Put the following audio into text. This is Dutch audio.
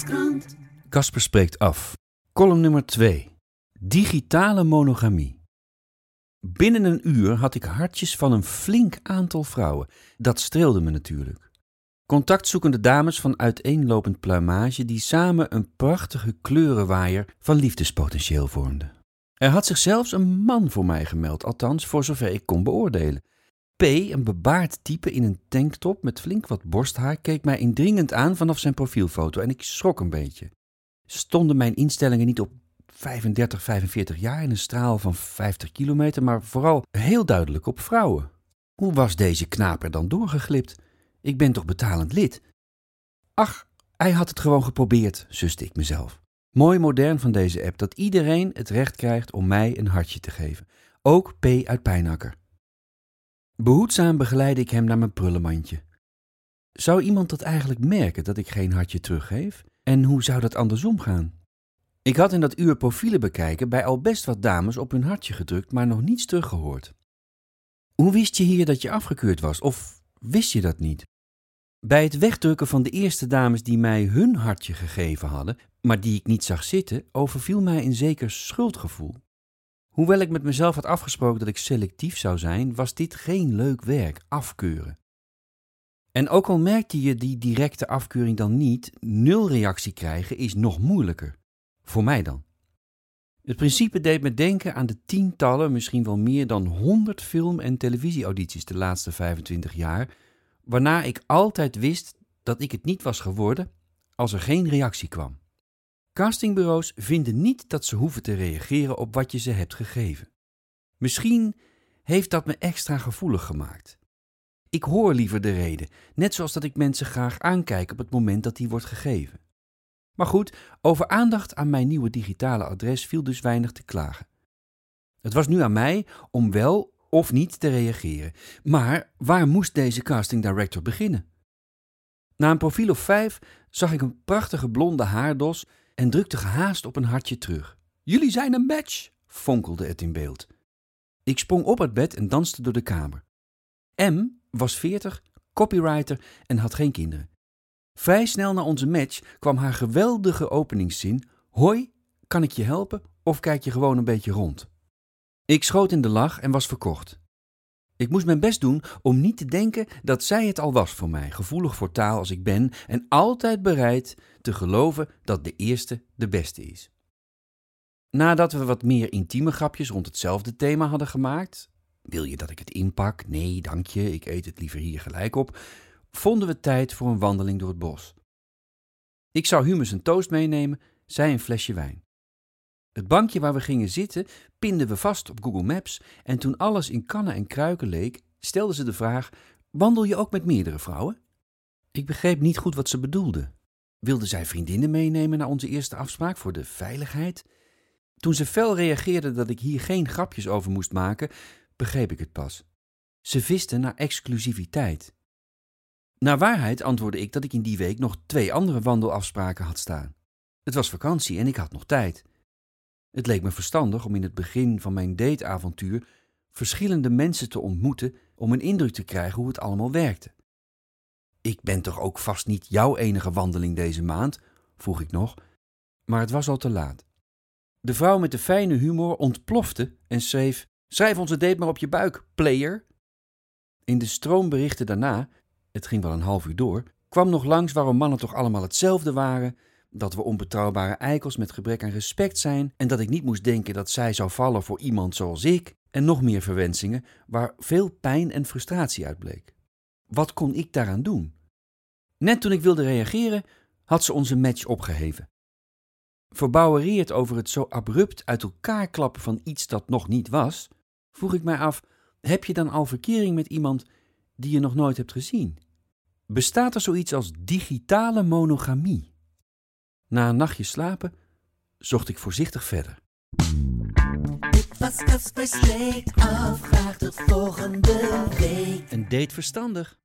Volkskrant. Casper spreekt af. Column nummer 2. Digitale monogamie. Binnen een uur had ik hartjes van een flink aantal vrouwen. Dat streelde me natuurlijk. Contactzoekende dames van uiteenlopend pluimage die samen een prachtige kleurenwaaier van liefdespotentieel vormden. Er had zich zelfs een man voor mij gemeld, althans voor zover ik kon beoordelen. P, een bebaard type in een tanktop met flink wat borsthaar, keek mij indringend aan vanaf zijn profielfoto en ik schrok een beetje. Stonden mijn instellingen niet op 35, 45 jaar in een straal van 50 kilometer, maar vooral heel duidelijk op vrouwen? Hoe was deze knaap er dan doorgeglipt? Ik ben toch betalend lid? Ach, hij had het gewoon geprobeerd, zuste ik mezelf. Mooi modern van deze app dat iedereen het recht krijgt om mij een hartje te geven. Ook P uit Pijnakker. Behoedzaam begeleidde ik hem naar mijn prullenmandje. Zou iemand dat eigenlijk merken dat ik geen hartje teruggeef? En hoe zou dat andersom gaan? Ik had in dat uur profielen bekijken bij al best wat dames op hun hartje gedrukt, maar nog niets teruggehoord. Hoe wist je hier dat je afgekeurd was? Of wist je dat niet? Bij het wegdrukken van de eerste dames die mij hun hartje gegeven hadden, maar die ik niet zag zitten, overviel mij een zeker schuldgevoel. Hoewel ik met mezelf had afgesproken dat ik selectief zou zijn, was dit geen leuk werk, afkeuren. En ook al merkte je die directe afkeuring dan niet, nul reactie krijgen is nog moeilijker. Voor mij dan. Het principe deed me denken aan de tientallen, misschien wel meer dan honderd film- en televisieaudities de laatste 25 jaar, waarna ik altijd wist dat ik het niet was geworden als er geen reactie kwam. Castingbureaus vinden niet dat ze hoeven te reageren op wat je ze hebt gegeven. Misschien heeft dat me extra gevoelig gemaakt. Ik hoor liever de reden, net zoals dat ik mensen graag aankijk op het moment dat die wordt gegeven. Maar goed, over aandacht aan mijn nieuwe digitale adres viel dus weinig te klagen. Het was nu aan mij om wel of niet te reageren. Maar waar moest deze casting director beginnen? Na een profiel of vijf zag ik een prachtige blonde haardos en drukte gehaast op een hartje terug. Jullie zijn een match, fonkelde het in beeld. Ik sprong op het bed en danste door de kamer. M was veertig, copywriter en had geen kinderen. Vrij snel na onze match kwam haar geweldige openingszin: Hoi, kan ik je helpen of kijk je gewoon een beetje rond? Ik schoot in de lach en was verkocht. Ik moest mijn best doen om niet te denken dat zij het al was voor mij, gevoelig voor taal als ik ben en altijd bereid te geloven dat de eerste de beste is. Nadat we wat meer intieme grapjes rond hetzelfde thema hadden gemaakt, wil je dat ik het inpak? Nee, dank je, ik eet het liever hier gelijk op, vonden we tijd voor een wandeling door het bos. Ik zou Humus een toast meenemen, zij een flesje wijn. Het bankje waar we gingen zitten pinden we vast op Google Maps en toen alles in kannen en kruiken leek, stelde ze de vraag: Wandel je ook met meerdere vrouwen? Ik begreep niet goed wat ze bedoelde. Wilde zij vriendinnen meenemen naar onze eerste afspraak voor de veiligheid? Toen ze fel reageerde dat ik hier geen grapjes over moest maken, begreep ik het pas. Ze viste naar exclusiviteit. Naar waarheid antwoordde ik dat ik in die week nog twee andere wandelafspraken had staan. Het was vakantie en ik had nog tijd. Het leek me verstandig om in het begin van mijn dateavontuur verschillende mensen te ontmoeten om een indruk te krijgen hoe het allemaal werkte. Ik ben toch ook vast niet jouw enige wandeling deze maand? vroeg ik nog, maar het was al te laat. De vrouw met de fijne humor ontplofte en schreef: Schrijf onze date maar op je buik, player. In de stroomberichten daarna, het ging wel een half uur door, kwam nog langs waarom mannen toch allemaal hetzelfde waren, dat we onbetrouwbare eikels met gebrek aan respect zijn en dat ik niet moest denken dat zij zou vallen voor iemand zoals ik en nog meer verwensingen waar veel pijn en frustratie uit bleek. Wat kon ik daaraan doen? Net toen ik wilde reageren, had ze onze match opgeheven. Verbouwereerd over het zo abrupt uit elkaar klappen van iets dat nog niet was, vroeg ik mij af: heb je dan al verkering met iemand die je nog nooit hebt gezien? Bestaat er zoiets als digitale monogamie? Na een nachtje slapen zocht ik voorzichtig verder. Dit was Casper's Week af. Graag tot volgende week. Een date verstandig.